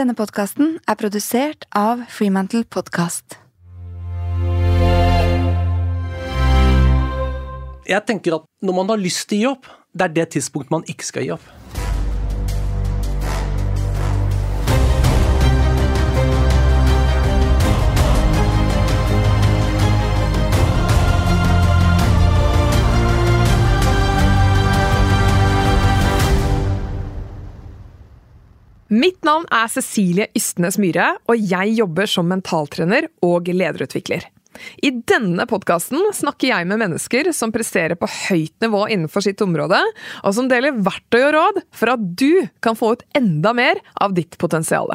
Denne podkasten er produsert av Freemantle Podcast. Jeg tenker at når man har lyst til å gi opp, det er det tidspunktet man ikke skal gi opp. Mitt navn er Cecilie Ystnes Myhre, og jeg jobber som mentaltrener og lederutvikler. I denne podkasten snakker jeg med mennesker som presterer på høyt nivå innenfor sitt område, og som deler verktøy og råd for at du kan få ut enda mer av ditt potensial.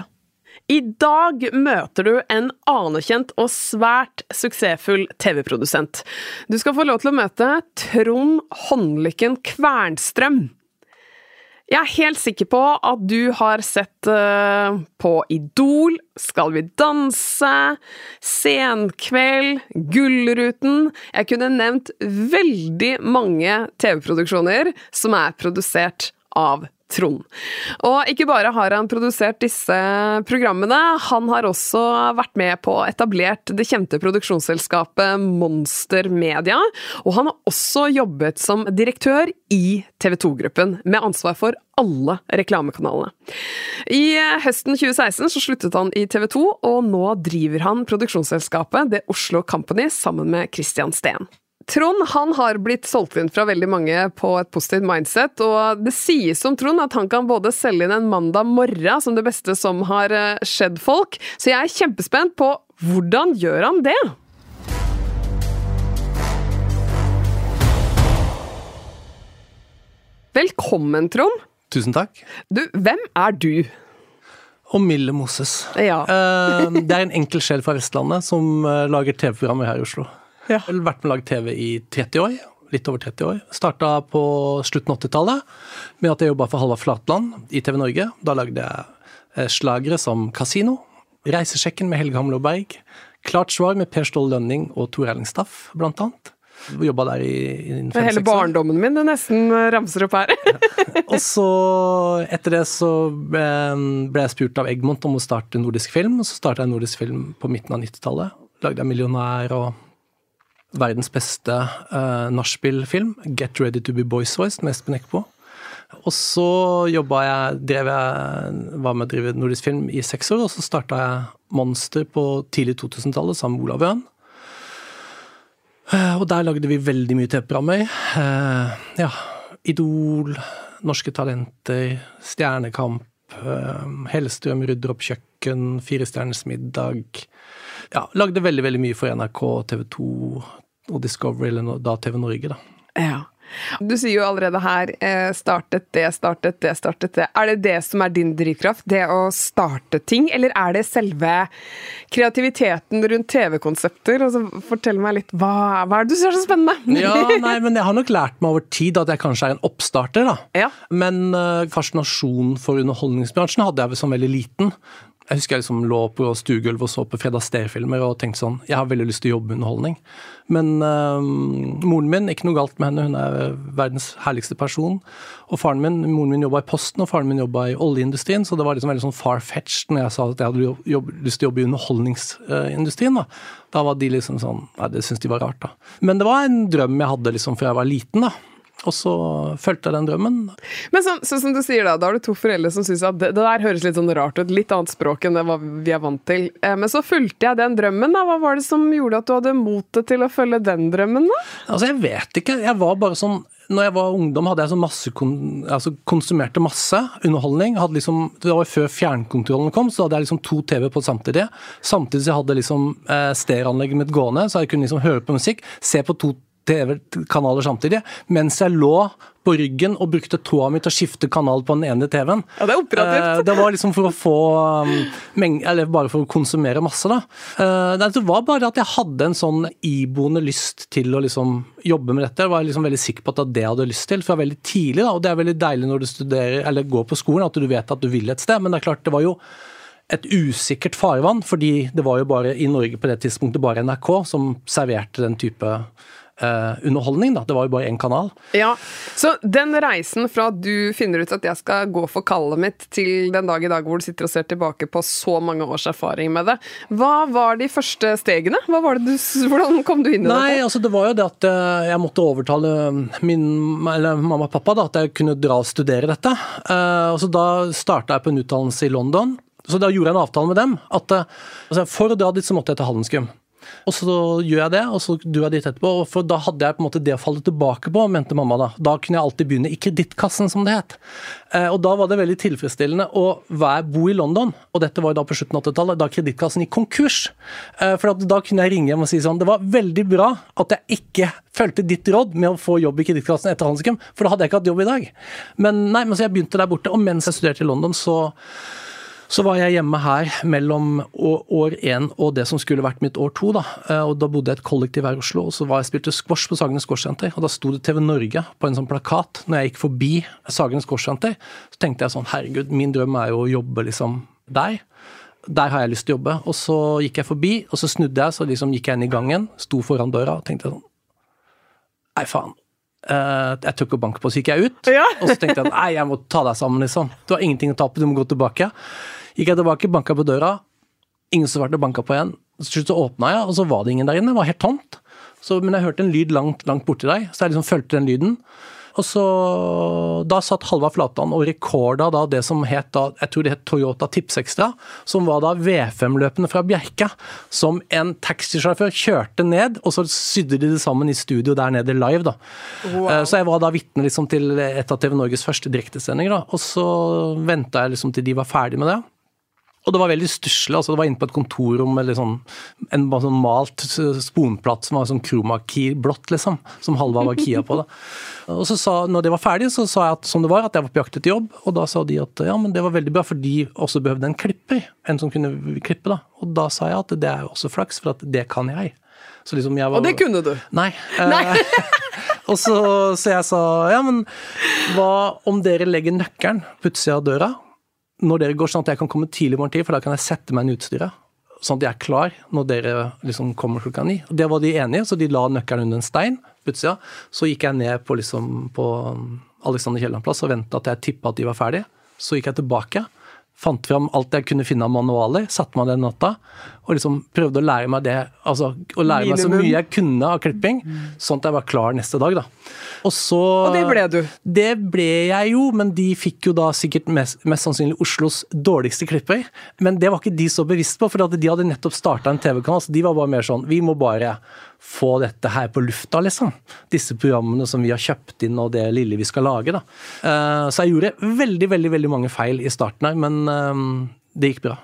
I dag møter du en anerkjent og svært suksessfull TV-produsent. Du skal få lov til å møte Trond Håndlykken Kvernstrøm. Jeg er helt sikker på at du har sett uh, på Idol, Skal vi danse, Senkveld, Gullruten. Jeg kunne nevnt veldig mange TV-produksjoner som er produsert av Trond. Og ikke bare har han produsert disse programmene, han har også vært med på å etablert det kjente produksjonsselskapet Monster Media, og han har også jobbet som direktør i TV 2-gruppen, med ansvar for alle reklamekanalene. I høsten 2016 så sluttet han i TV 2, og nå driver han produksjonsselskapet The Oslo Company sammen med Christian Steen. Trond han har blitt solgt inn fra veldig mange på et positivt mindset, og det sies om Trond at han kan både selge inn en mandag morgen som det beste som har eh, skjedd folk, så jeg er kjempespent på hvordan gjør han det? Velkommen, Trond. Tusen takk. Du, hvem er du? Og Mille Moses. Ja. Eh, det er en enkel sjel fra Vestlandet som eh, lager TV-programmer her i Oslo. Ja. Jeg har vært med å lage TV i 30 år. Litt over 30 år. Starta på slutten av 80-tallet med at jeg jobba for Halvard Flatland i TV Norge. Da lagde jeg slagere som Casino, Reisesjekken med Helge Hamlo Berg, Klart svar med Per Ståle Lønning og Tor Erling Staff, blant annet. Jobba der i, i Det er hele barndommen min du nesten ramser opp her. og så, etter det, så ble, ble jeg spurt av Egmont om å starte nordisk film. Og så starta jeg nordisk film på midten av 90-tallet. Lagde jeg 'Millionær' og verdens beste uh, nachspiel-film, 'Get Ready To Be Boys Voiced', med Espen Eckbo. Og så jobba jeg, drev jeg, var med å drive nordisk film i seks år, og så starta jeg Monster på tidlig 2000-tallet sammen med Olav Øen. Uh, og der lagde vi veldig mye TV-programmer. Uh, ja, Idol, Norske Talenter, Stjernekamp, Hellstrøm rydder opp kjøkken, Firestjerners middag. Ja, lagde veldig, veldig mye for NRK, TV 2, og Discovery, eller da TV Norge, da. Ja. Du sier jo allerede her eh, startet det, startet det, startet det. Er det det som er din drivkraft? Det å starte ting? Eller er det selve kreativiteten rundt TV-konsepter? Altså, fortell meg litt, hva, hva er det du ser så spennende? ja, nei, men Jeg har nok lært meg over tid at jeg kanskje er en oppstarter. da. Ja. Men uh, fascinasjonen for underholdningsbransjen hadde jeg vel som veldig liten. Jeg husker jeg liksom lå på stuegulvet og så på Fred Astaire-filmer og tenkte sånn Jeg har veldig lyst til å jobbe med underholdning. Men øh, moren min, ikke noe galt med henne, hun er verdens herligste person. Og faren min, moren min jobba i Posten, og faren min jobba i oljeindustrien, så det var liksom veldig sånn far-fetched når jeg sa at jeg hadde jobb, lyst til å jobbe i underholdningsindustrien. Da. da var de liksom sånn Nei, det syntes de var rart, da. Men det var en drøm jeg hadde liksom fra jeg var liten, da. Og så fulgte jeg den drømmen. Men så, så, som du sier da, da har du to foreldre som syns at det, det, der høres litt sånn rart ut, litt annet språk enn det vi er vant til. Eh, men så fulgte jeg den drømmen, da. Hva var det som gjorde at du hadde motet til å følge den drømmen, da? Altså, jeg vet ikke. Jeg var bare sånn når jeg var ungdom, hadde jeg så masse altså konsumerte masse underholdning. Liksom, det var før fjernkontrollen kom, så hadde jeg liksom to TV på samtidig. Samtidig så jeg hadde liksom eh, stereoanlegget mitt gående, så jeg kunne liksom høre på musikk, se på to TV-kanaler samtidig, mens jeg lå på ryggen og brukte tåa mi til å skifte kanal på den ene TV-en. Ja, Det er operativt. Eh, det var liksom for å få um, Eller bare for å konsumere masse, da. Eh, det var bare at jeg hadde en sånn iboende lyst til å liksom jobbe med dette. Jeg var liksom veldig sikker på at det var det jeg hadde lyst til fra veldig tidlig. da, og Det er veldig deilig når du studerer eller går på skolen at du vet at du vil et sted, men det er klart, det var jo et usikkert farvann, fordi det var jo bare i Norge på det tidspunktet bare NRK som serverte den type underholdning, da. Det var jo bare én kanal. Ja, Så den reisen fra du finner ut at jeg skal gå for kallet mitt, til den dag i dag hvor du sitter og ser tilbake på så mange års erfaring med det, hva var de første stegene? Det du, hvordan kom du inn i Nei, altså det var jo det at eh, jeg måtte overtale min eller mamma og pappa da, at jeg kunne dra og studere dette. Eh, og så Da starta jeg på en utdannelse i London. Så da gjorde jeg en avtale med dem. at eh, altså For å dra dit så måtte jeg til Handelsgym. Og så gjør jeg det, og så du jeg dit etterpå. For da hadde jeg på en måte det å falle tilbake på, mente mamma da. Da kunne jeg alltid begynne i kredittkassen, som det het. Eh, og da var det veldig tilfredsstillende å være, bo i London, og dette var jo da på slutten av 80-tallet, da kredittkassen gikk konkurs. Eh, for da kunne jeg ringe hjem og si sånn Det var veldig bra at jeg ikke fulgte ditt råd med å få jobb i kredittkassen etter Handelsgym, for da hadde jeg ikke hatt jobb i dag. Men nei, men så jeg begynte der borte, og mens jeg studerte i London, så så var jeg hjemme her mellom år én og det som skulle vært mitt år to. Da eh, og da bodde jeg i et kollektiv her i Oslo, og så var jeg spilte squash på Sagene Squashsenter. Og da sto det TV Norge på en sånn plakat når jeg gikk forbi Sagene Squashsenter. Så tenkte jeg sånn herregud, min drøm er jo å jobbe liksom der. Der har jeg lyst til å jobbe. Og så gikk jeg forbi, og så snudde jeg, så liksom gikk jeg inn i gangen, sto foran døra og tenkte sånn Nei, faen. Eh, jeg tok og banket på, så gikk jeg ut. Ja. Og så tenkte jeg nei, jeg må ta deg sammen, liksom. Du har ingenting å tape, du må gå tilbake. Gikk jeg tilbake, banka på døra. Ingen som svarte, banka på igjen. Til slutt så åpna jeg, og så var det ingen der inne. Det var helt tomt. Så, men jeg hørte en lyd langt, langt borti deg, så jeg liksom fulgte den lyden. Og så, Da satt Halvard Flatland og rekorda da det som het da, jeg tror det het Toyota Tipsextra, som var da V5-løpene fra Bjerke. Som en taxisjåfør kjørte ned, og så sydde de det sammen i studio der nede live. da. Wow. Så jeg var da vitne liksom til et av TV Norges første direktesendinger. da, Og så venta jeg liksom til de var ferdig med det. Og det var veldig stusslig. Altså det var inne på et kontorrom med sånn, en sånn malt sponplatt som var sånn chroma-key-blått, liksom. Som Halvard var kia på. det. Og så sa, når det var ferdig, så sa jeg at, som det var, at jeg var på jakt etter jobb. Og da sa de at ja, men det var veldig bra, for de også behøvde en klipper. En som kunne klippe, da. Og da sa jeg at det er jo også flaks, for at det kan jeg. Så liksom jeg var, Og det kunne du. Nei. nei. og så, så jeg sa ja, men hva om dere legger nøkkelen på utsida av døra når dere går, sånn at jeg kan komme tidlig i morgen tid, for da kan jeg sette meg inn i utstyret. Sånn at jeg er klar når dere liksom kommer klokka ni. Og Det var de enige, så de la nøkkelen under en stein utsida. Så gikk jeg ned på, liksom, på Alexander Kielland plass og venta at jeg tippa at de var ferdige. Så gikk jeg tilbake, fant fram alt jeg kunne finne av manualer, satte meg den natta og liksom prøvde å lære meg det, altså å lære meg så mye jeg kunne av klipping, sånn at jeg var klar neste dag, da. Og så Og det ble du. Det ble jeg jo, men de fikk jo da sikkert mest, mest sannsynlig Oslos dårligste klipper. Men det var ikke de så bevisst på, for at de hadde nettopp starta en TV-kanal. Så de var bare mer sånn Vi må bare få dette her på lufta, liksom. Disse programmene som vi har kjøpt inn, og det lille vi skal lage, da. Eh, Så jeg gjorde veldig, veldig, veldig mange feil i starten her, men eh, det gikk bra.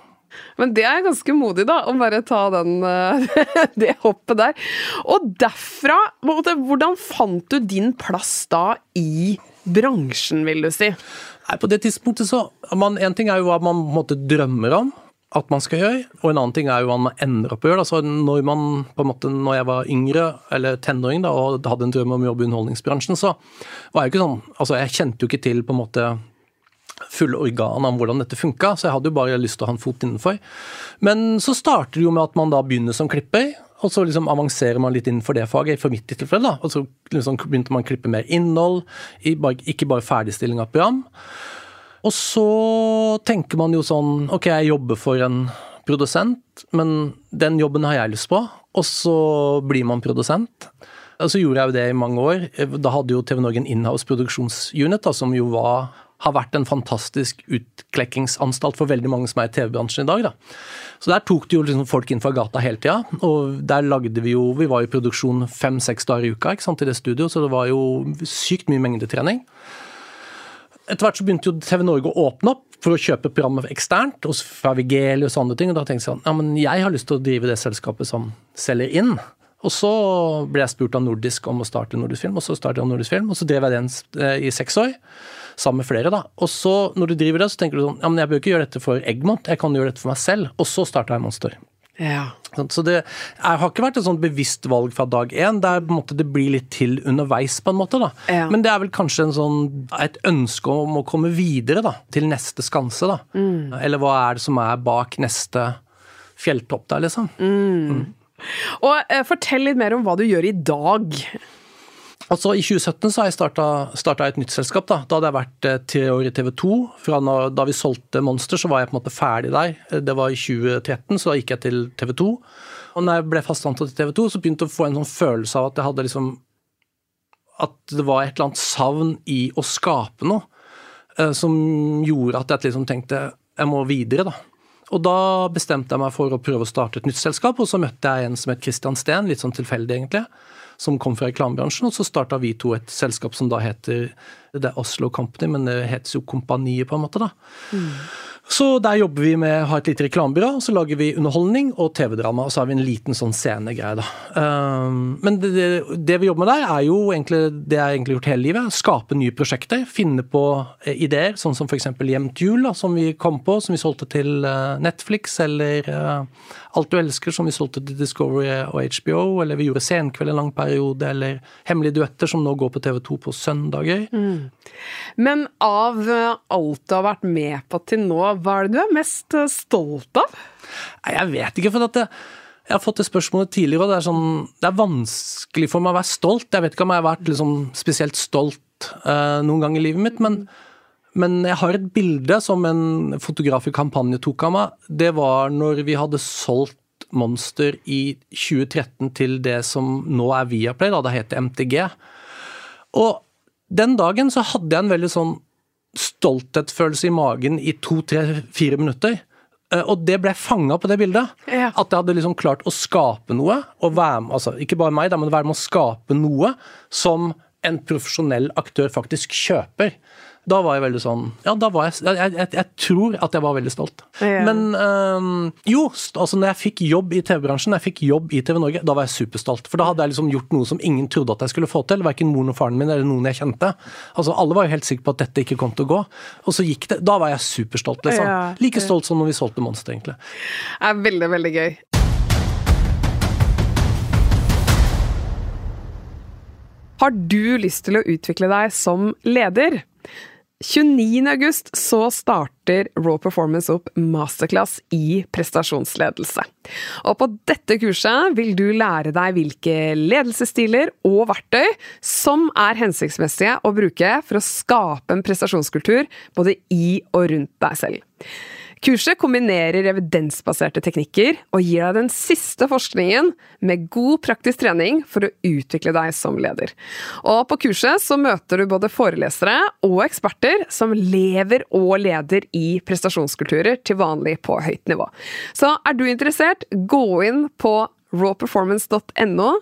Men det er ganske modig, da, å bare ta den, eh, det hoppet der. Og derfra, hvordan fant du din plass da i bransjen, vil du si? Nei, På det tidspunktet så man, En ting er jo hva man på en måte drømmer om at man skal gjøre, og en annen ting er jo hva man ender opp å gjøre. Altså når, man, på en måte, når jeg var yngre, eller tenåring, da, og hadde en drøm om å i underholdningsbransjen, så var jeg jo ikke sånn Altså, jeg kjente jo ikke til på en måte fulle organ om hvordan dette funka, så jeg hadde jo bare lyst til å ha en fot innenfor. Men så starter det jo med at man da begynner som klipper, og så liksom avanserer man litt innenfor det faget, for mitt tilfelle. da, Og så liksom begynte man å klippe mer innhold, ikke bare ferdigstilling av program. Og så tenker man jo sånn Ok, jeg jobber for en produsent, men den jobben har jeg lyst på. Og så blir man produsent. Og så gjorde jeg jo det i mange år. Da hadde jo TV Norge en inhouse produksjonsunit, da, som jo var, har vært en fantastisk utklekkingsanstalt for veldig mange som er i TV-bransjen i dag. Da. Så der tok det jo liksom folk inn fra gata hele tida. Og der lagde vi jo Vi var i produksjon fem-seks dager i uka ikke sant, i det studioet, så det var jo sykt mye mengdetrening. Etter hvert så begynte jo TV Norge å åpne opp for å kjøpe programmet eksternt, og fra Vigeli og andre ting. Og da tenkte jeg sånn, ja men jeg har lyst til å drive det selskapet som selger inn. Og så ble jeg spurt av Nordisk om å starte Nordisk Film, og så startet jeg Nordisk Film, og så drev jeg den eh, i seks år. Sammen med flere, da. Og så, når du driver det, så tenker du sånn Ja, men jeg bør ikke gjøre dette for Egmont, jeg kan gjøre dette for meg selv. Og så starta jeg Monster. Ja. Så det er, har ikke vært et sånt bevisst valg fra dag én. Det, er, på en måte, det blir litt til underveis, på en måte. da. Ja. Men det er vel kanskje en sånn, et ønske om å komme videre da, til neste skanse. da. Eller hva er det som er bak neste fjelltopp der, liksom. Og eh, fortell litt mer om hva du gjør i dag. Altså I 2017 så har jeg starta et nytt selskap. Da Da hadde jeg vært tre år i TV 2. Fra når, da vi solgte Monster, så var jeg på en måte ferdig der. Eh, det var i 2013, så da gikk jeg til TV 2. Og når jeg ble fast ansatt i TV 2, så begynte jeg å få en sånn følelse av at jeg hadde liksom At det var et eller annet savn i å skape noe. Eh, som gjorde at jeg liksom tenkte jeg må videre, da. Og da bestemte jeg meg for å prøve å starte et nytt selskap, og så møtte jeg en som het Christian Steen, litt sånn tilfeldig egentlig som kom fra reklamebransjen. Og så starta vi to et selskap som da heter Det er Oslo Company, men det heter jo Kompaniet, på en måte. da. Mm. Så der jobber vi med å ha et lite reklamebyrå, så lager vi underholdning og TV-drama. Og så har vi en liten sånn scenegreie, da. Um, men det, det, det, vi jobber med der, er jo egentlig det jeg har egentlig gjort hele livet. Skape nye prosjekter. Finne på eh, ideer, sånn som f.eks. Hjem til jul, da, som vi kom på, som vi solgte til uh, Netflix, eller uh, Alt du elsker, som vi solgte til Discovery og HBO, eller vi gjorde Senkveld en lang periode, eller Hemmelige duetter, som nå går på TV2 på søndager. Mm. Men av alt du har vært med på til nå, hva er det du er mest eh, stolt av? Nei, Jeg vet ikke, for at det, jeg har fått det spørsmålet tidligere, og det er, sånn, det er vanskelig for meg å være stolt. Jeg vet ikke om jeg har vært liksom spesielt stolt uh, noen gang i livet mitt, men, men, jeg har et bilde som en fotograf i kampanje tok av meg. Det var når vi hadde solgt Monster i 2013 til det som nå er Viaplay, da det heter MTG. Og den dagen så hadde jeg en veldig sånn stolthetsfølelse i magen i to, tre, fire minutter. Eh, og det ble fanga på det bildet. Ja. At jeg hadde liksom klart å skape noe. og være med, altså Ikke bare meg, da, men være med å skape noe som en profesjonell aktør faktisk kjøper. Da var jeg veldig sånn Ja, da var jeg Jeg, jeg, jeg tror at jeg var veldig stolt. Ja. Men øh, jo, altså når jeg fikk jobb i TV-bransjen, jeg fikk jobb i TV Norge, da var jeg superstolt. For da hadde jeg liksom gjort noe som ingen trodde at jeg skulle få til. Verken moren og faren min eller noen jeg kjente. Altså Alle var jo helt sikre på at dette ikke kom til å gå. Og så gikk det. Da var jeg superstolt, liksom. Ja. Like stolt som når vi solgte Monster, egentlig. Det er veldig, veldig gøy. Har du lyst til å utvikle deg som leder? 29. august så starter Raw Performance opp masterclass i prestasjonsledelse. Og på dette kurset vil du lære deg hvilke ledelsesstiler og verktøy som er hensiktsmessige å bruke for å skape en prestasjonskultur både i og rundt deg selv. Kurset kombinerer evidensbaserte teknikker og gir deg den siste forskningen med god praktisk trening for å utvikle deg som leder. Og på kurset så møter du både forelesere og eksperter som lever og leder i prestasjonskulturer til vanlig på høyt nivå. Så er du interessert, gå inn på rawperformance.no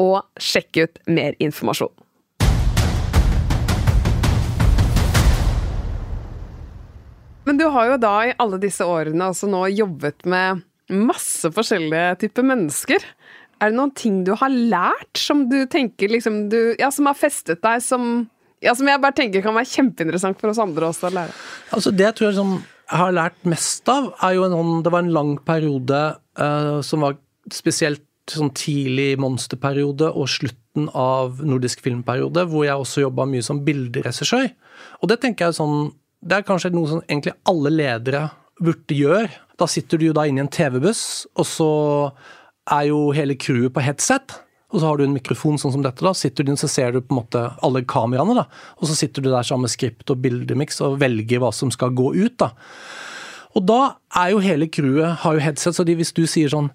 og sjekk ut mer informasjon. Men du har jo da i alle disse årene altså nå jobbet med masse forskjellige typer mennesker. Er det noen ting du har lært som du tenker liksom du, Ja, som har festet deg, som ja, som jeg bare tenker kan være kjempeinteressant for oss andre også å lære? Altså Det tror jeg som jeg har lært mest av, er jo en Det var en lang periode uh, som var spesielt sånn tidlig monsterperiode og slutten av nordisk filmperiode, hvor jeg også jobba mye som bilderegissør. Og det tenker jeg sånn det er kanskje noe som egentlig alle ledere burde gjøre. Da sitter du jo da inne i en TV-buss, og så er jo hele crewet på headset. Og så har du en mikrofon sånn som dette, da. Sitter du inn, så ser du på en måte alle kameraene, da. Og så sitter du der sammen med skript og bildemiks og velger hva som skal gå ut, da. Og da er jo hele crewet har jo headset, så de, hvis du sier sånn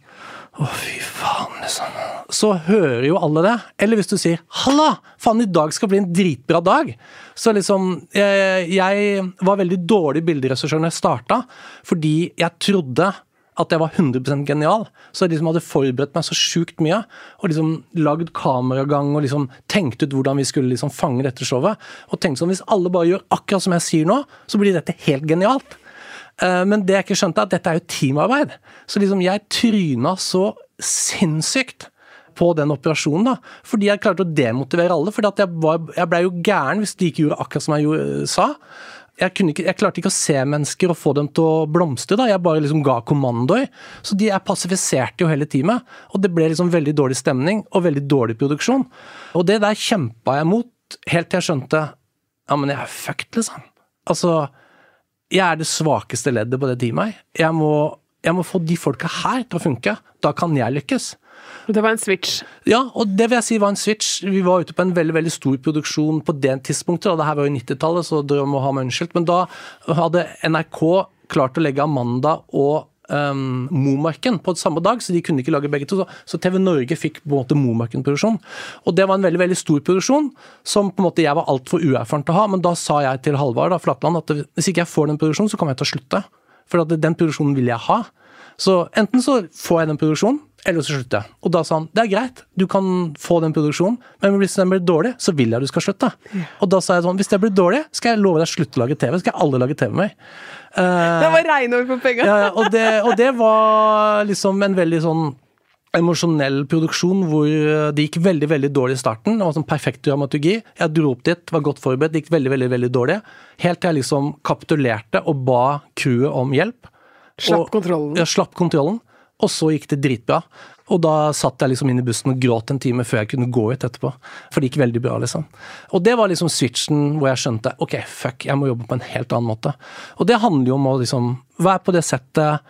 Å, fy faen, liksom. Så hører jo alle det. Eller hvis du sier 'halla, faen, i dag skal bli en dritbra dag'. Så liksom Jeg, jeg var veldig dårlig bilderegissør når jeg starta, fordi jeg trodde at jeg var 100% genial. Så jeg liksom hadde forberedt meg så sjukt mye. Og liksom lagd kameragang og liksom tenkt ut hvordan vi skulle liksom fange dette showet. Og tenkt sånn, hvis alle bare gjør akkurat som jeg sier nå, så blir dette helt genialt. Eh, men det jeg ikke skjønte, er at dette er jo teamarbeid. Så liksom jeg tryna så sinnssykt på den operasjonen. da, Fordi jeg klarte å demotivere alle. For jeg, jeg blei jo gæren hvis de ikke gjorde akkurat som jeg gjorde, sa. Jeg, ikke, jeg, klarte ikke å se mennesker og få dem til å blomstre. da, Jeg bare liksom ga kommandoer. Så de jeg passifiserte jo hele teamet. Og det ble liksom veldig dårlig stemning og veldig dårlig produksjon. Og det der kjempa jeg mot helt til jeg skjønte ja, men jeg er fucked, liksom. Altså, jeg er det svakeste leddet på det teamet. Jeg må jeg må få de folka her til å funke. Da kan jeg lykkes. Det var en switch. Ja, og det vil jeg si var en switch. Vi var ute på en veldig veldig stor produksjon på det tidspunktet. og Det her var jo 90-tallet, så drøm å ha meg unnskyldt. Men da hadde NRK klart å legge Amanda og um, Momarken på samme dag, så de kunne ikke lage begge to. Så TV Norge fikk på en måte Momarken-produksjon. Og det var en veldig veldig stor produksjon som på en måte jeg var altfor uerfaren til å ha. Men da sa jeg til Halvard Flatland at hvis ikke jeg får den produksjonen, så kommer jeg til å slutte. For den produksjonen vil jeg ha. Så enten så får jeg den produksjonen, eller så slutter jeg. Og da sa han det er greit, du kan få den produksjonen, men hvis den blir dårlig, så vil jeg at du skal slutte. Og da sa jeg sånn, hvis det blir dårlig, skal jeg love deg å slutte å lage TV. Skal jeg alle lage TV med meg. det var reinord for penga! Ja, og, det, og det var liksom en veldig sånn emosjonell produksjon hvor det gikk veldig veldig dårlig i starten. Det var sånn perfekt dramaturgi. Jeg dro opp dit, var godt forberedt, det gikk veldig veldig, veldig dårlig. Helt til jeg liksom kapitulerte og ba crewet om hjelp. Slapp og, kontrollen. Ja, slapp kontrollen. Og så gikk det dritbra. Og da satt jeg liksom inn i bussen og gråt en time før jeg kunne gå ut etterpå. For det gikk veldig bra, liksom. Og det var liksom switchen hvor jeg skjønte ok, fuck, jeg må jobbe på en helt annen måte. Og det handler jo om å liksom være på det settet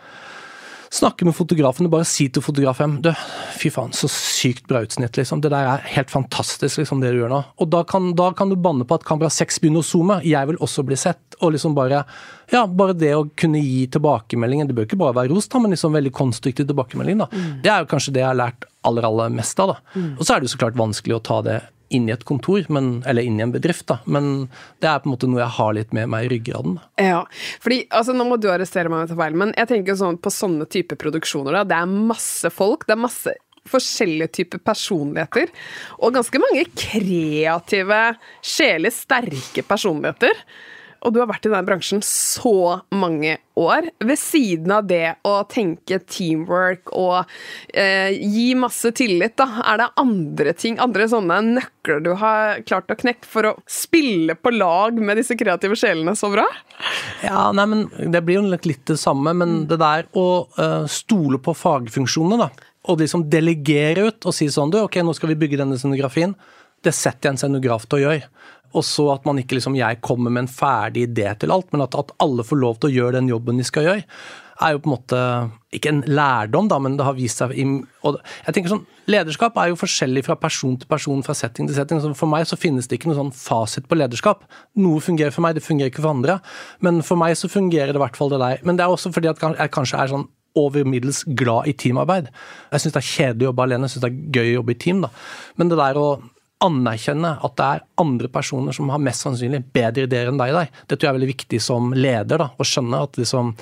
Snakke med fotografen og bare si til fotografen du, fy faen, så sykt bra utsnitt, liksom. Det der er helt fantastisk, liksom, det du gjør nå. Og da kan, da kan du banne på at kamera 6 begynner å zoome. Jeg vil også bli sett. Og liksom bare ja, bare det å kunne gi tilbakemeldinger. Det bør ikke bare være ros, da, men liksom veldig konstruktiv tilbakemelding. da. Mm. Det er jo kanskje det jeg har lært aller, aller mest av. da. Mm. Og så er det jo så klart vanskelig å ta det inn i et kontor, men, eller inn i en bedrift, da. Men det er på en måte noe jeg har litt med meg i ryggraden. Ja, fordi altså nå må du arrestere meg feil, men jeg tenker sånn på sånne typer produksjoner, da. Det er masse folk, det er masse forskjellige typer personligheter, og ganske mange kreative, sjelelig sterke personligheter og du har vært i denne bransjen så mange år. Ved siden av det å tenke teamwork og eh, gi masse tillit, da, er det andre ting, andre sånne nøkler du har klart å knekke for å spille på lag med disse kreative sjelene så bra? Ja, nei, men Det blir jo litt det samme, men det der å uh, stole på fagfunksjonene, da. Og liksom delegere ut og si sånn du, ok, nå skal vi bygge denne scenografien. Det setter jeg en scenograf til å gjøre. Og så at man ikke liksom jeg kommer med en ferdig idé til alt, men at, at alle får lov til å gjøre den jobben de skal gjøre er jo på en måte ikke en lærdom, da, men det har vist seg og jeg tenker sånn, Lederskap er jo forskjellig fra person til person, fra setting til setting. Så for meg så finnes det ikke noen sånn fasit på lederskap. Noe fungerer for meg, det fungerer ikke for andre. Men for meg så fungerer det i hvert fall det der. Men det er også fordi at jeg kanskje er sånn over middels glad i teamarbeid. Jeg syns det er kjedelig å jobbe alene, jeg syns det er gøy å jobbe i team. da. Men det der å anerkjenne at det er andre personer som har mest sannsynlig bedre ideer enn deg. Det tror jeg er veldig viktig som leder, da, å skjønne at liksom,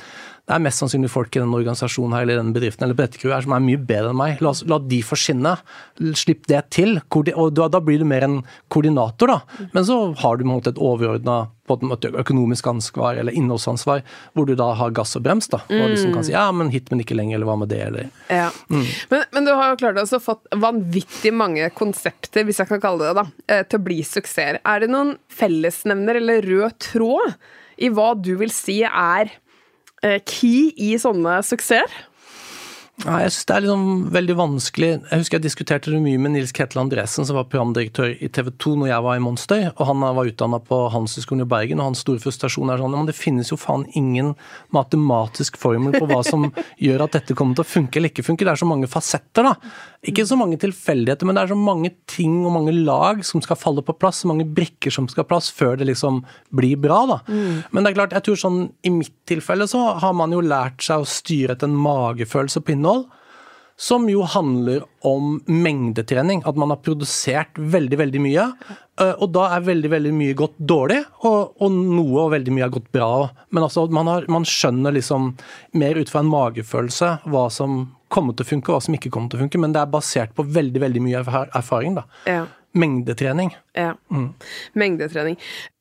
det er mest sannsynlig folk i den organisasjonen her, eller den bedriften eller dette crewet som er mye bedre enn meg. La, la de få skinne. Slipp det til. Og da, da, blir du mer en koordinator, da. Men så har du måte, et overordna økonomisk ansvar eller innholdsansvar, hvor du da har gass og brems. da, Og liksom kan si ja, men hit, men ikke lenger, eller hva med det, eller ja. mm. men, men, du har jo klart å fått vanvittig mange konsepter, hvis jeg kan kalle det det, da, eh, til å bli suksesser. Er det noen fellesnevner eller rød tråd i hva du vil si er key i sånne suksesser? Ja, jeg synes Det er liksom veldig vanskelig. Jeg husker jeg diskuterte det mye med Nils Ketil Andresen, som var programdirektør i TV 2 når jeg var i Monster. og Han var utdanna på Handelshøyskolen i Bergen, og hans store frustrasjon er sånn men det finnes jo faen ingen matematisk formel på hva som gjør at dette kommer til å funke eller ikke funke. Det er så mange fasetter, da. Ikke så mange tilfeldigheter, men det er så mange ting og mange lag som skal falle på plass, så mange brikker som skal plass før det liksom blir bra, da. Mm. Men det er klart, jeg tror sånn i mitt tilfelle så har man jo lært seg å styre etter en magefølelse på innhold innhold, som jo handler om mengdetrening. At man har produsert veldig, veldig mye. Eh, og da er veldig veldig mye gått dårlig, og, og noe og veldig mye har gått bra. Men altså, man, har, man skjønner liksom mer ut fra en magefølelse hva som kommer til å funke, og hva som ikke kommer til å funke. Men det er basert på veldig, veldig mye erfaring. da. Ja. Mengdetrening. Ja. Mm. Mengdetrening.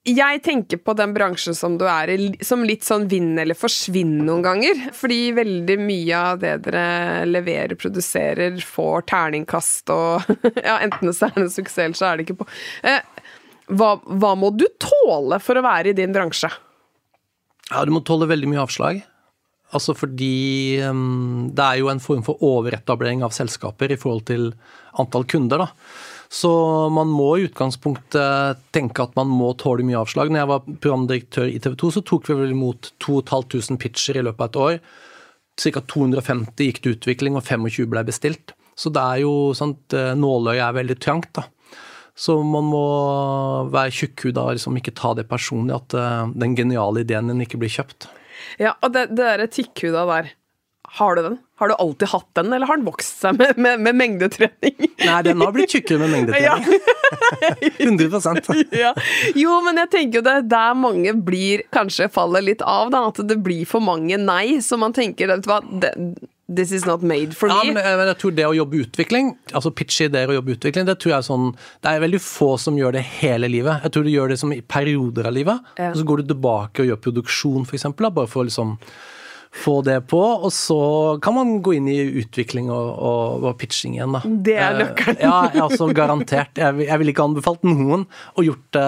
Jeg tenker på den bransjen som du er i, som litt sånn vinn eller forsvinn noen ganger. Fordi veldig mye av det dere leverer, produserer, får terningkast og Ja, enten det er en suksess, eller så er det ikke på. Eh, hva, hva må du tåle for å være i din bransje? Ja, du må tåle veldig mye avslag. Altså fordi um, det er jo en form for overetablering av selskaper i forhold til antall kunder, da. Så man må i utgangspunktet tenke at man må tåle mye avslag. Når jeg var programdirektør i TV 2, så tok vi vel imot 2500 pitcher i løpet av et år. ca. 250 gikk til utvikling, og 25 ble bestilt. Så det er jo sant, eh, Nåløyet er veldig trangt, da. Så man må være tjukkhuda og liksom ikke ta det personlig at uh, den geniale ideen din ikke blir kjøpt. Ja, og det, det derre tikkhuda der, har du den? Har du alltid hatt den, eller har den vokst seg med, med, med mengdetrening? Nei, den har blitt tjukkere med mengdetrening. Ja. 100% ja. Jo, men jeg tenker jo det er der mange blir Kanskje faller litt av, da. At det blir for mange nei. Så man tenker, vet du hva det, This is not made for ja, me. Men, men jeg tror det å jobbe utvikling, altså pitche ideer og jobbe utvikling, det tror jeg er sånn Det er veldig få som gjør det hele livet. Jeg tror du gjør det som i perioder av livet. Ja. Og så går du tilbake og gjør produksjon, f.eks., bare for liksom få det på, og så kan man gå inn i utvikling og, og, og pitching igjen, da. Det er nøkkelen. ja, altså garantert. Jeg, jeg ville ikke anbefalt noen å gjort det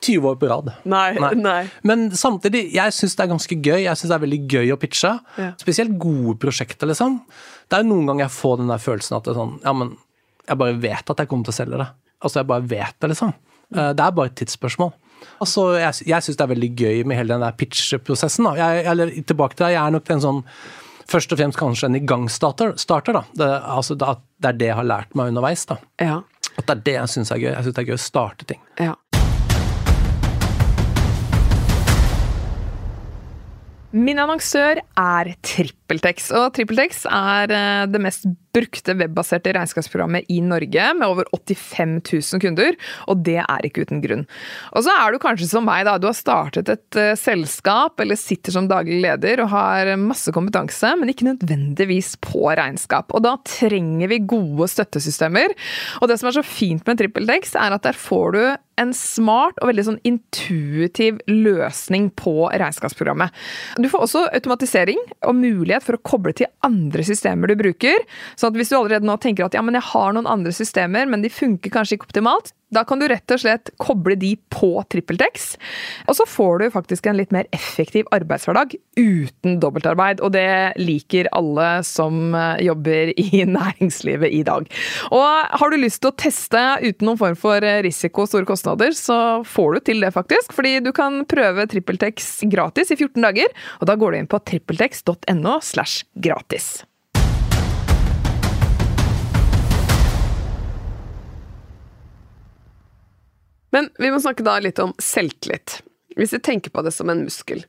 20 år på rad. Nei, nei. nei. Men samtidig, jeg syns det er ganske gøy. Jeg syns det er veldig gøy å pitche. Ja. Spesielt gode prosjekter, liksom. Det er jo noen ganger jeg får den der følelsen at det er sånn Ja, men jeg bare vet at jeg kommer til å selge det. Altså, jeg bare vet det, liksom. Eh, det er bare et tidsspørsmål. Altså, jeg jeg syns det er veldig gøy med hele den der pitch-prosessen. Jeg, eller tilbake til deg, jeg er nok en sånn Først og fremst kanskje en igangstarter. Starter, da. Det, altså, det, er det jeg har lært meg underveis. da. Ja. At det er det jeg syns er gøy. Jeg syns det er gøy å starte ting. Ja. Min annonsør er TrippelTex, og TrippelTex er eh, det mest brukte webbaserte regnskapsprogrammet i Norge, med over 85 000 kunder, og det er ikke uten grunn. Og så er du kanskje som meg, da. Du har startet et uh, selskap eller sitter som daglig leder og har masse kompetanse, men ikke nødvendigvis på regnskap. Og da trenger vi gode støttesystemer. Og det som er så fint med TrippelTex, er at der får du en smart og veldig sånn intuitiv løsning på regnskapsprogrammet. Du får også automatisering og mulighet for å koble til andre systemer du bruker. Så hvis du allerede nå tenker at ja, men jeg har noen andre systemer, men de funker kanskje ikke optimalt, da kan du rett og slett koble de på TrippelTex, og så får du faktisk en litt mer effektiv arbeidshverdag uten dobbeltarbeid, og det liker alle som eh, jobber i næringslivet i dag. Og har du lyst til å teste uten noen form for risiko og store kostnader, så får du til det faktisk, fordi du kan prøve TrippelTex gratis i 14 dager, og da går du inn på trippeltex.no slash gratis. Men vi må snakke da litt om selvtillit. Hvis vi tenker på det som en muskel.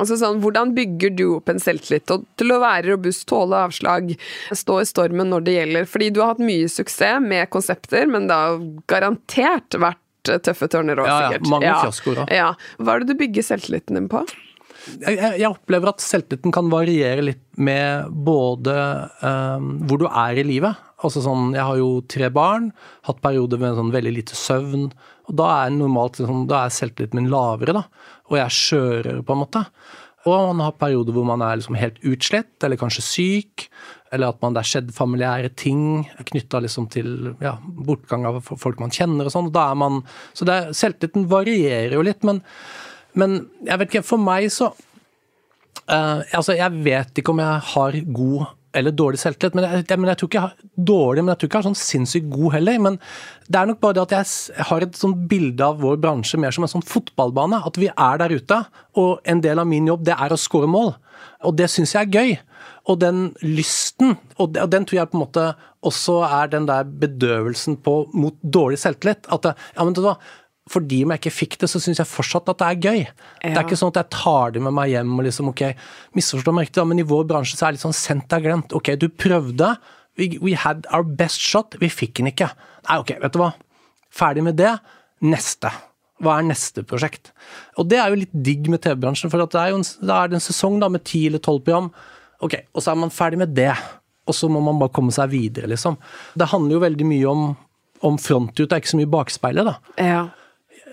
Altså sånn, Hvordan bygger du opp en selvtillit til å være robust, tåle avslag, stå i stormen når det gjelder? Fordi du har hatt mye suksess med konsepter, men det har garantert vært tøffe tørner òg, sikkert. Ja, mange ja. fiaskoer. Ja. Hva er det du bygger selvtilliten din på? Jeg, jeg, opplever at selvtilliten kan variere litt med både um, hvor du er i livet. Altså sånn, Jeg har jo tre barn, hatt perioder med sånn veldig lite søvn. Og Da er normalt liksom, da er selvtilliten min lavere, da, og jeg er skjørere, på en måte. Og man har perioder hvor man er liksom helt utslett, eller kanskje syk. Eller at man, det er skjedd familiære ting knytta liksom til ja, bortgang av folk man kjenner og sånn. Er så det, selvtilliten varierer jo litt, men, men jeg vet ikke, for meg så uh, Altså, jeg vet ikke om jeg har god eller dårlig selvtillit. Men jeg, men jeg, tror ikke jeg har dårlig, men jeg tror ikke jeg har sånn sinnssykt god heller. Men det er nok bare det at jeg har et sånn bilde av vår bransje mer som en sånn fotballbane. At vi er der ute, og en del av min jobb det er å skåre mål. Og det syns jeg er gøy. Og den lysten, og den tror jeg på en måte også er den der bedøvelsen på, mot dårlig selvtillit. At ja, men vet du var, fordi om jeg ikke fikk det, så syns jeg fortsatt at det er gøy. Ja. Det er ikke sånn at jeg tar det med meg hjem og liksom ok, misforstå meg riktig, men i vår bransje så er det litt sånn sendt er glemt. Ok, du prøvde, we, we, had our best shot, vi fikk den ikke. Nei, ok, vet du hva. Ferdig med det. Neste. Hva er neste prosjekt? Og det er jo litt digg med TV-bransjen, for det er jo en, da er det en sesong da med ti eller tolv program. Ok, og så er man ferdig med det. Og så må man bare komme seg videre, liksom. Det handler jo veldig mye om, om frontut, det er ikke så mye bakspeilet, da. Ja.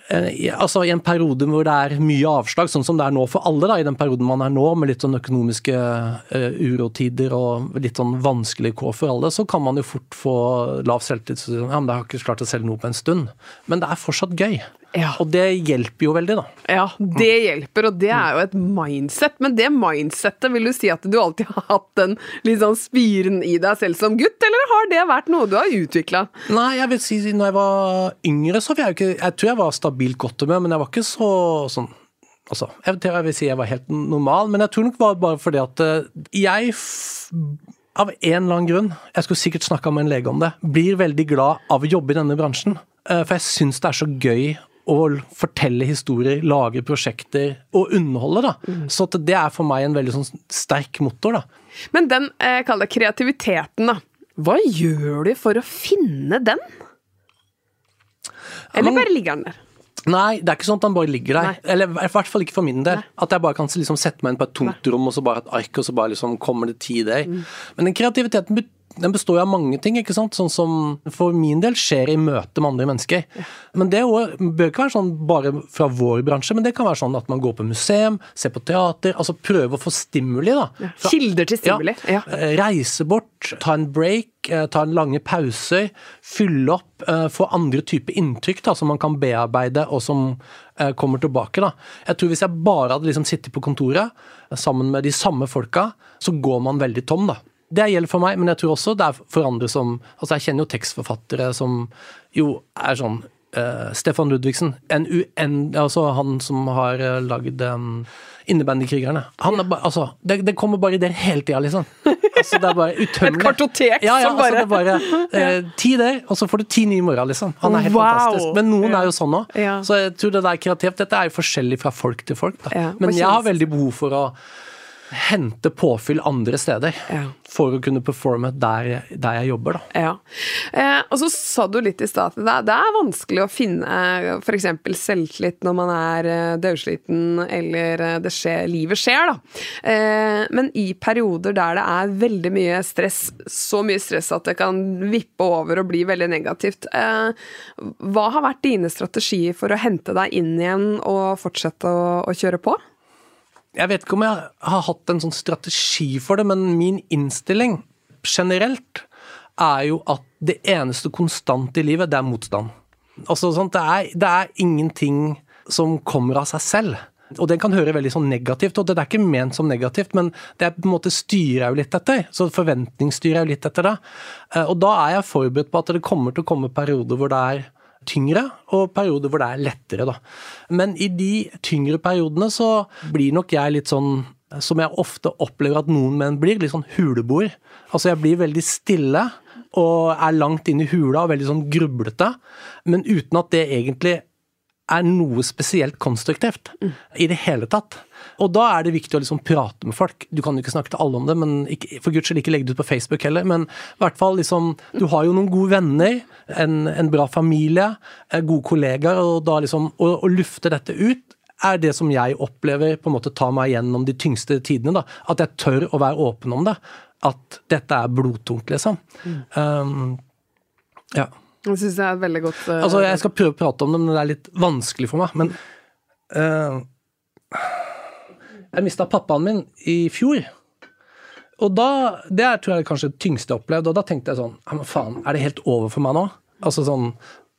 Eh, altså I en periode hvor det er mye avslag, sånn som det er nå for alle, da, i den perioden man er nå, med litt sånn økonomiske uh, urotider og litt sånn vanskelige kår for alle, så kan man jo fort få lav selvtillit. Ja, men jeg har ikke klart å selge noe på en stund. Men det er fortsatt gøy. Ja. Og det hjelper jo veldig, da. Ja, det hjelper, og det er jo et mindset. Men det mindsettet, vil du si at du alltid har hatt den litt sånn spiren i deg selv som gutt, eller har det vært noe du har utvikla? Nei, jeg vil si når jeg var yngre, så var jeg jo ikke Jeg tror jeg var stabilt godt humør, men jeg var ikke så sånn Altså, jeg, jeg vil si jeg var helt normal, men jeg tror nok det var bare fordi at eh, jeg av en eller annen grunn, jeg skulle sikkert snakka med en lege om det, blir veldig glad av å jobbe i denne bransjen. Eh, For jeg syns det er så gøy å fortelle historier, lage prosjekter og underholde. da. Så det er for meg en veldig sånn sterk motor. da. Men den, eh, kall det kreativiteten, da. Hva gjør du for å finne den? Eller bare ligger den der? Nei, det er ikke sånn at den bare ligger der. Nei. Eller i hvert fall ikke for min del. At jeg bare kan liksom sette meg inn på et tomt rom, og så bare et ark, og så bare liksom kommer det ti ideer. Men den kreativiteten be- den består jo av mange ting, ikke sant. Sånn som for min del skjer i møte med andre mennesker. Men det også, bør ikke være sånn bare fra vår bransje, men det kan være sånn at man går på museum, ser på teater, altså prøve å få stimuli, da. Fra- Kilder til stimuli. Ja. Eh, Reise bort, ta en break, eh, ta en lange pauser, fylle opp, eh, få andre typer inntrykk da, som man kan bearbeide og som kommer tilbake. Da. Jeg tror Hvis jeg bare hadde liksom sittet på kontoret sammen med de samme folka, så går man veldig tom. da. Det gjelder for meg, men jeg tror også det er for andre som altså Jeg kjenner jo tekstforfattere som jo er sånn uh, Stefan Ludvigsen, en UN, altså han som har uh, lagd um, Innebandykrigerne. Han er bare, altså, det, det kommer bare ideer hele tida, liksom. Altså, det er bare utømmelig. Et kartotek ja, ja, som bare- altså, det er bare eh, Ti der, og så får du ti nye i morgen, liksom. Han er helt Wow. fantastisk. Men noen er jo sånn òg. Ja. Så jeg tror det der kreativt Dette er jo forskjellig fra folk til folk. Da. Ja, Men jeg har veldig behov for å hente påfyll andre steder. Ja. For å kunne performe der, jeg- der jeg jobber, da. Ja. Eh, og så sa du litt i stad at det, det er vanskelig å finne f.eks. selvtillit når man er eh, dødsliten eller eh, det skjer, livet skjer, da. Eh, men i perioder der det er veldig mye stress, så mye stress at det kan vippe over og bli veldig negativt, eh, hva har vært dine strategier for å hente deg inn igjen og fortsette å, å kjøre på? Jeg vet ikke om jeg har hatt en sånn strategi for det, men min innstilling generelt er jo at det eneste konstante i livet, det er motstand. Altså, sånn, det, er, det er ingenting som kommer av seg selv. Og det kan høre veldig sånn negativt, og det er ikke ment som negativt, men det er på en måte styrer jeg jo litt etter. Så forventningsstyrer jeg jo litt etter det. Eh, Og da er jeg forberedt på at det kommer til å komme perioder hvor det er tyngre, og perioder hvor det er lettere, da. Men i de tyngre periodene så blir nok jeg litt sånn som jeg ofte opplever at noen menn blir, litt sånn huleboer. Altså jeg blir veldig stille og er langt inn i hula og veldig sånn grublete, men uten at det egentlig er noe spesielt konstruktivt i det hele tatt. Og da er det viktig å liksom prate med folk. Du kan jo ikke snakke til alle om det, men ikke, for guds skyld ikke legge det ut på Facebook heller. Men i hvert fall liksom Du har jo noen gode venner, en, en bra familie, eh, gode kollegaer, og da liksom Å, å lufte dette ut er det som jeg opplever på en måte tar meg gjennom de tyngste tidene. da, At jeg tør å være åpen om det. At dette er blodtungt, liksom. Um, ja. Jeg syns det er et veldig godt uh... Altså, jeg skal prøve å prate om det, men det er litt vanskelig for meg. Men uh, Jeg mista pappaen min i fjor. Og da Det er tror jeg kanskje det tyngste jeg har opplevd. Og da tenkte jeg sånn Ja, men faen, er det helt over for meg nå? Altså sånn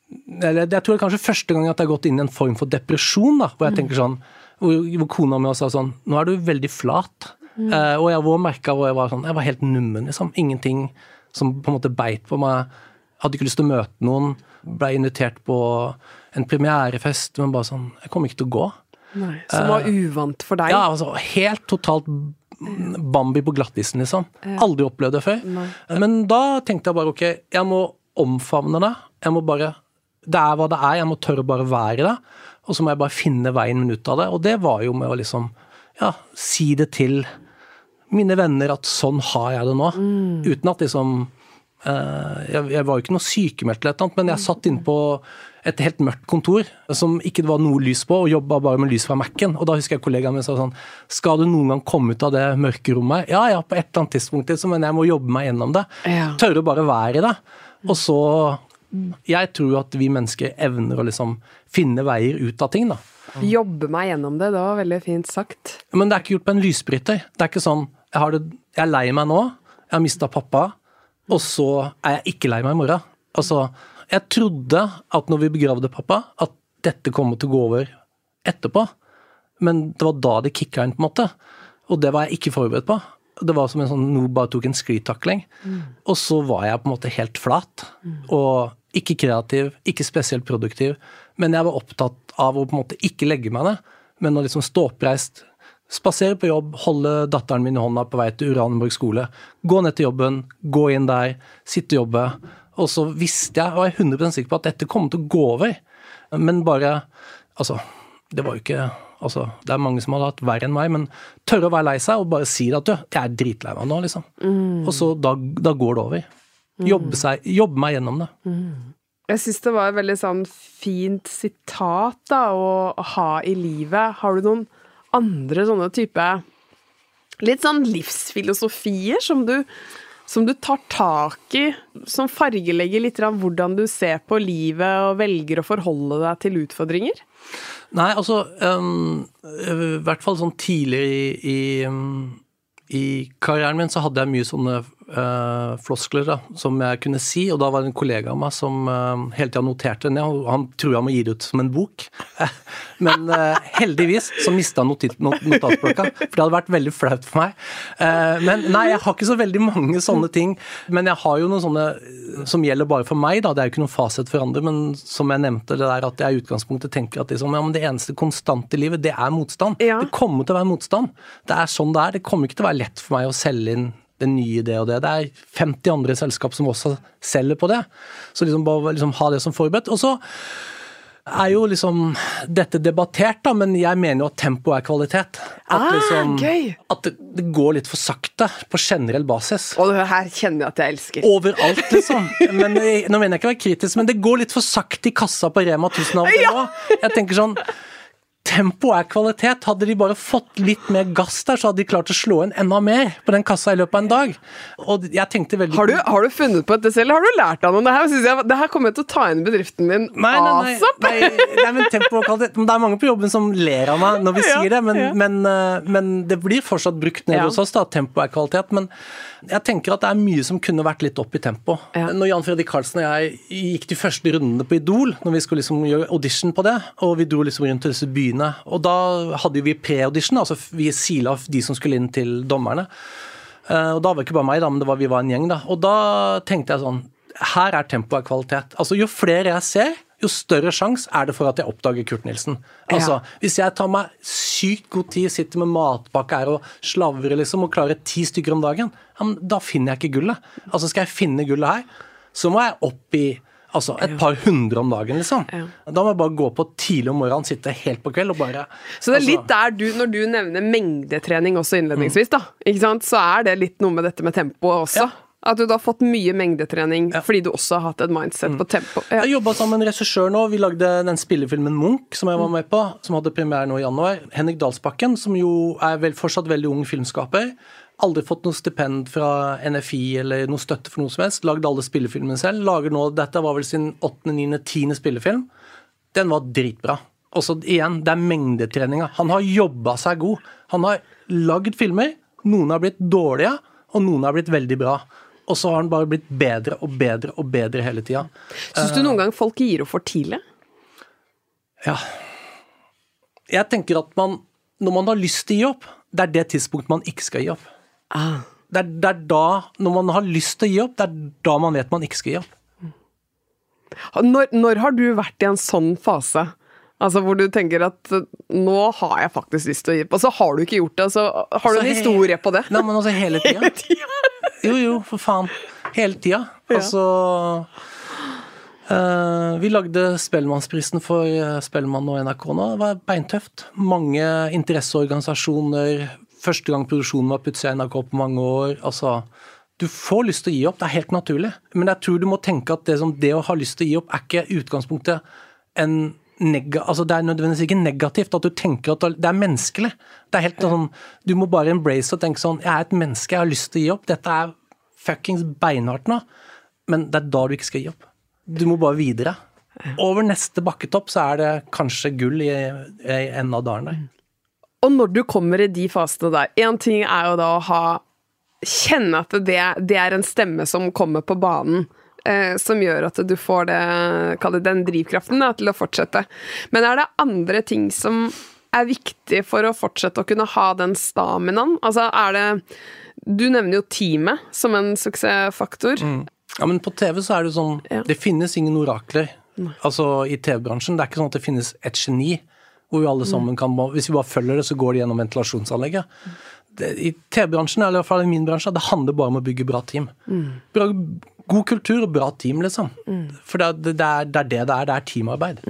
eller Jeg tror det er kanskje første gang at jeg har gått inn i en form for depresjon. da, Hvor jeg tenker sånn Hvor, hvor kona mi også sa sånn Nå er du veldig flat. Eh, og jeg var merka hvor jeg var sånn Jeg var helt nummen, liksom. Ingenting som på en måte beit på meg. Hadde ikke lyst til å møte noen. Ble invitert på en premierefest, men bare sånn Jeg kommer ikke til å gå. Nei, Som var uvant for deg? Ja, altså helt totalt Bambi på glattisen, liksom. Aldri opplevd det før. Men da tenkte jeg bare ok, jeg må omfavne det. Jeg må bare Det er hva det er, jeg må tørre å bare være det. Og så må jeg bare finne veien min ut av det. Og det var jo med å liksom ja, si det til mine venner at sånn har jeg det nå. Uten at liksom eh, jeg, jeg var jo ikke noe sykemeldt eller et eller annet, men jeg satt inne på et helt mørkt kontor som ikke det var noe lys på, og jobba bare med lys fra Mac-en. Og da husker jeg kollegaen min sa sånn Skal du noen gang komme ut av det mørke rommet? Ja ja, på et eller annet tidspunkt, liksom, men jeg må jobbe meg gjennom det. Ja. Tørre å bare være i det. Og så Jeg tror at vi mennesker evner å liksom finne veier ut av ting, da. Jobbe meg gjennom det, det var veldig fint sagt. Men det er ikke gjort på en lysbryter. Det er ikke sånn jeg, har det, jeg er lei meg nå, jeg har mista pappa, og så er jeg ikke lei meg i morgen. Altså, jeg trodde at når vi begravde pappa, at dette kom til å gå over etterpå. Men det var da det kicka inn, på en måte. Og det var jeg ikke forberedt på. Det var som en sånn, Nå bare tok en sklitakling. Og så var jeg på en måte helt flat. Og ikke kreativ, ikke spesielt produktiv. Men jeg var opptatt av å på en måte ikke legge meg ned. Men å liksom stå oppreist, spasere på jobb, holde datteren min i hånda på vei til Uranienborg skole, gå ned til jobben, gå inn der, sitte og jobbe. Og så visste jeg, og jeg er 100% sikker på at dette kommer til å gå over. Men bare Altså, det var jo ikke Altså, det er mange som hadde hatt verre enn meg, men tørre å være lei seg og bare si at du, jeg er dritlei meg nå, liksom. Mm. Og så da, da, går det over. Jobbe, seg, jobbe meg gjennom det. Mm. Jeg syns det var et veldig sånn fint sitat da, å ha i livet. Har du noen andre sånne type Litt sånn livsfilosofier som du, som du tar tak i, som fargelegger litt av hvordan du ser på livet og velger å forholde deg til utfordringer? Nei, altså um, I hvert fall sånn tidlig i, i, i karrieren min så hadde jeg mye sånne uh, floskler da, som jeg kunne si, og da var det en kollega av meg som uh, hele tida noterte ned, og han tror han må gi det ut som en bok. Men uh, heldigvis så mista han not notatblokka, for det hadde vært veldig flaut for meg. men nei, jeg har ikke så veldig mange sånne ting, men jeg har jo noen sånne som gjelder bare for meg, da. Det er jo ikke noen fasit for andre, men som jeg nevnte, det der at jeg i utgangspunktet tenker at liksom, ja, det eneste konstante i livet, det er motstand. Ja. Det kommer til å være motstand. Det er sånn det er. Det kommer ikke til å være lett for meg å selge inn det nye det og det. Det er 50 andre selskap som også selger på det. Så liksom bare liksom ha det som forberedt. Og så er jo liksom dette debattert, da, men jeg mener jo at tempo er kvalitet. At, Ah, liksom, gøy. at det, det går litt for sakte på generell basis. Og det her kjenner jeg at jeg elsker. Overalt, liksom. Men, eh, nå mener jeg ikke å være kritisk, men det går litt for sakte i kassa på Rema 1000 av og til òg. Jeg tenker sånn Tempo er kvalitet. Hadde de bare fått litt mer gass der, så hadde de klart å slå inn enda mer på den kassa i løpet av en dag. Og jeg tenkte veldig Har du, har du funnet på dette selv? Har du lært av noen? Det her, jeg, det her kommer jeg til å ta inn i bedriften min Nei, nei, nei, asap! nei, nei men tempo og kvalitet Det er mange på jobben som ler av meg når vi Ja, sier det, men, ja. men, eh, men det blir fortsatt brukt nede Ja. hos oss, da. Tempo er kvalitet. Men jeg tenker at det er mye som kunne vært litt opp i tempo. Ja. Når Jan Fredrik Karlsen og jeg gikk de første rundene på Idol, når vi skulle liksom gjøre audition på det, og vi dro liksom rundt til disse byene, og da hadde vi pre-audition, altså vi sila de som skulle inn til dommerne. Eh, Og da var det ikke bare meg, da, men det var, vi var en gjeng. da. Og da tenkte jeg sånn Her er tempoet kvalitet. Altså Jo flere jeg ser, jo større sjanse er det for at jeg oppdager Kurt Nilsen. Altså, Hvis jeg tar meg sykt god tid, sitter med matpakke her og slavrer liksom, og klarer ti stykker om dagen, ja, da finner jeg ikke gullet. Altså Skal jeg finne gullet her, så må jeg opp i Altså et par hundre om dagen, liksom. Da må jeg bare gå på tidlig om morgenen, sitte helt på kveld og bare Så det er altså, litt der du, når du nevner mengdetrening også innledningsvis, da, ikke sant? så er det litt noe med dette med tempoet også. Ja. At du da har fått mye mengdetrening fordi du også har hatt et mindset på tempo. Ja. Jeg jobba sammen med en regissør nå. Vi lagde den spillefilmen Munch, som jeg var med på, som hadde premiere nå i januar. Henrik Dalsbakken, som jo er vel, fortsatt veldig ung filmskaper. Aldri fått noe stipend fra NFI eller noe støtte for noe som helst. Lagde alle spillefilmene selv. Lager nå, Dette var vel sin åttende, niende, tiende spillefilm. Den var dritbra. Og så igjen, det er mengdetreninga. Han har jobba seg god. Han har lagd filmer. Noen har blitt dårlige, og noen har blitt veldig bra. Og så har den bare blitt bedre og bedre og bedre hele tida. Syns du noen gang folk gir opp for tidlig? Ja. Jeg tenker at man, når man har lyst til å gi opp, det er det tidspunktet man ikke skal gi opp. Ah. Det er, det er da, når man har lyst til å gi opp, det er da man vet man ikke skal gi opp. Når, når har du vært i en sånn fase? Altså Hvor du tenker at uh, nå har jeg faktisk lyst til å gi opp, og så har du ikke gjort det. Så har du Altså, en historie på det? Nei, men altså hele tida. Jo, jo, for faen. Hele tida. Altså Uh, Vi lagde Spellemannsprisen for eh, Spellemann og NRK nå. Det var beintøft. Mange interesseorganisasjoner. Første gang produksjonen var puttet i NRK på mange år. Altså du får lyst til å gi opp, det er helt naturlig. Men jeg tror du må tenke at det, som det å ha lyst til å gi opp, er ikke utgangspunktet en nega, altså Det er nødvendigvis ikke negativt at du tenker at det er menneskelig. Det er helt sånn, Du må bare embrace og tenke sånn Jeg er et menneske, jeg har lyst til å gi opp. Dette er fuckings beinhardt nå. Men det er da du ikke skal gi opp. Du må bare videre. Over neste bakketopp så er det kanskje gull i, i enden av dalen der. Og når du kommer i de fasene der Én ting er jo da å ha Kjenne at det, det er en stemme som kommer på banen. Eh, som gjør at du får det, det den drivkraften da, til å fortsette. Men er det andre ting som er viktig for å fortsette å kunne ha den staminaen? Altså er det Du nevner jo teamet som en suksessfaktor. Ja, men på TV så er det sånn Ja. Det finnes ingen orakler. Altså i TV-bransjen. Det er ikke sånn at det finnes et geni. Hvor vi alle sammen kan, Hvis vi bare følger det, så går det gjennom ventilasjonsanlegget. Det, I TV-bransjen, eller i hvert fall i min bransje, det handler bare om å bygge bra team. Bra, god kultur og bra team, liksom. For det, det, er, det, er det det er. Det er teamarbeid.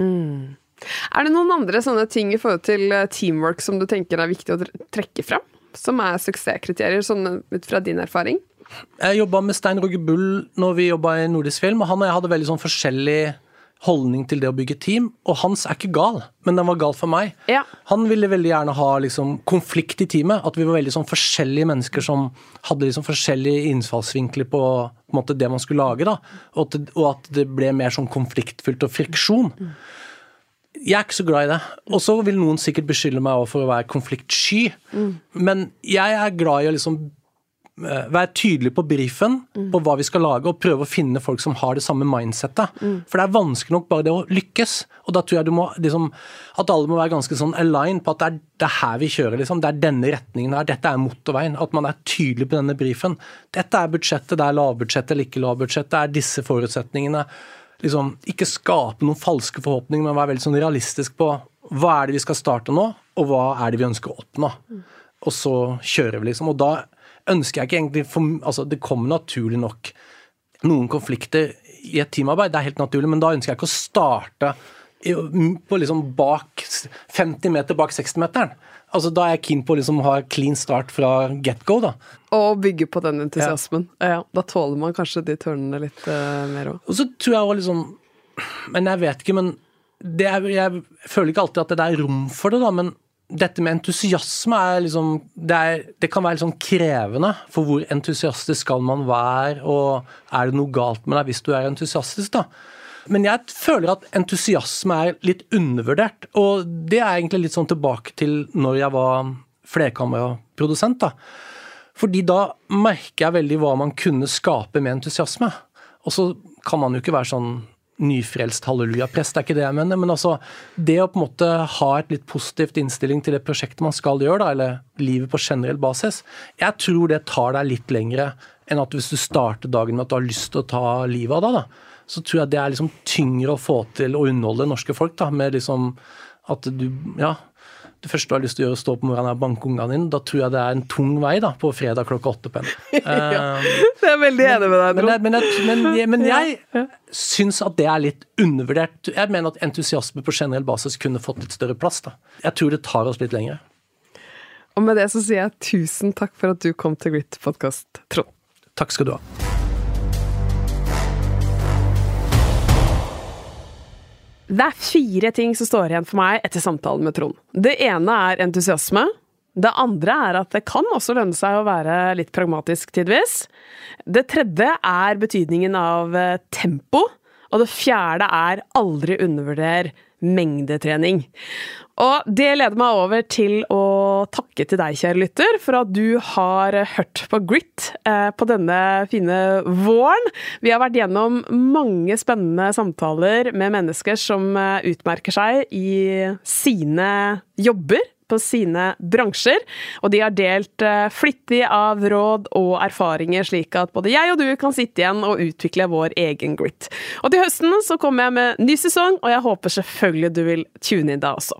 Er det noen andre sånne ting i forhold til eh, teamwork som du tenker er viktig å trekke fram? Som er suksesskriterier, sånn ut fra din erfaring? Jeg jobba med Stein Rugge Bull når vi jobba i Nordisk Film, og han og jeg hadde veldig sånn forskjellig holdning til det å bygge team. Og hans er ikke gal, men den var gal for meg. Ja. Han ville veldig gjerne ha liksom, konflikt i teamet. At vi var veldig sånn, forskjellige mennesker som hadde liksom, forskjellige innfallsvinkler på, på måte, det man skulle lage. Da. Og, at og at det ble mer sånn konfliktfylt og friksjon. Jeg er ikke så glad i det. Og så vil noen sikkert beskylde meg for å være konfliktsky. Mm. Men jeg er glad i å liksom være tydelig på brifen, mm. på hva vi skal lage, og prøve å finne folk som har det samme mindsettet. Mm. For det er vanskelig nok bare det å lykkes. Og da tror jeg du må liksom, at alle må være ganske sånn aligned på at det er, det er her vi kjører, liksom. Det er denne retningen her. Dette er motorveien. At man er tydelig på denne brifen. Dette er budsjettet, det er lavbudsjettet eller ikke lavbudsjettet. Det er disse forutsetningene. Liksom, ikke skape noen falske forhåpninger, men være veldig sånn realistisk på hva er det vi skal starte nå, og hva er det vi ønsker å oppnå. Mm. Og så kjører vi, liksom. Og da ønsker jeg ikke egentlig for, altså Det kommer naturlig nok noen konflikter i et teamarbeid, det er helt naturlig, men da ønsker jeg ikke å starte på liksom bak 50 meter bak 60-meteren. Altså, da er jeg keen på å liksom ha clean start fra get go. da. Og bygge på den entusiasmen. Ja. ja da tåler man kanskje de tørnene litt uh, mer òg. Og så tror jeg også liksom Men jeg vet ikke, men er, jeg føler ikke alltid at det er rom for det, da. Men dette med entusiasme er liksom det, er, det, kan være litt sånn krevende. For hvor entusiastisk skal man være, og er det noe galt med deg hvis du er entusiastisk, da? Men jeg føler at entusiasme er litt undervurdert. Og det er egentlig litt sånn tilbake til når jeg var flerkameraprodusent, da. Fordi da merker jeg veldig hva man kunne skape med entusiasme. Og så kan man jo ikke være sånn nyfrelst hallelujaprest, det er ikke det jeg mener. Men altså, det å på en måte ha et litt positivt innstilling til det prosjektet man skal gjøre, da, eller livet på generell basis, jeg tror det tar deg litt lengre enn at hvis du starter dagen med at du har lyst til å ta livet av deg, da, så tror jeg det er liksom tyngre å få til å underholde norske folk. da, med liksom at du ja, det første du har lyst til å gjøre, er å stå på morgenen og banke ungene dine, da tror jeg det er en tung vei da, på fredag klokka åtte på en. ja, det er veldig enig med deg, Trond. Men, men, men, men, men jeg ja. syns at det er litt undervurdert. Jeg mener at entusiasme på generell basis kunne fått litt større plass. da. Jeg tror det tar oss litt lenger. Og med det så sier jeg tusen takk for at du kom til Grit-podkast, Trond. Takk skal du ha. Det er fire ting som står igjen for meg etter samtalen med Trond. Det ene er entusiasme. Det andre er at det kan også lønne seg å være litt pragmatisk tidvis. Det tredje er betydningen av eh, tempo. Og det fjerde er aldri undervurder mengdetrening. Og det leder meg over til å takke til deg, kjære lytter, for at du har hørt på Grit eh, på denne fine våren. Vi har vært gjennom mange spennende samtaler med mennesker som eh, utmerker seg i sine jobber på sine bransjer, og de har delt uh, flittig av råd og erfaringer, slik at både jeg og du kan sitte igjen og utvikle vår egen grit. Og til høsten så kommer jeg med ny sesong, og jeg håper selvfølgelig du vil tune inn da også.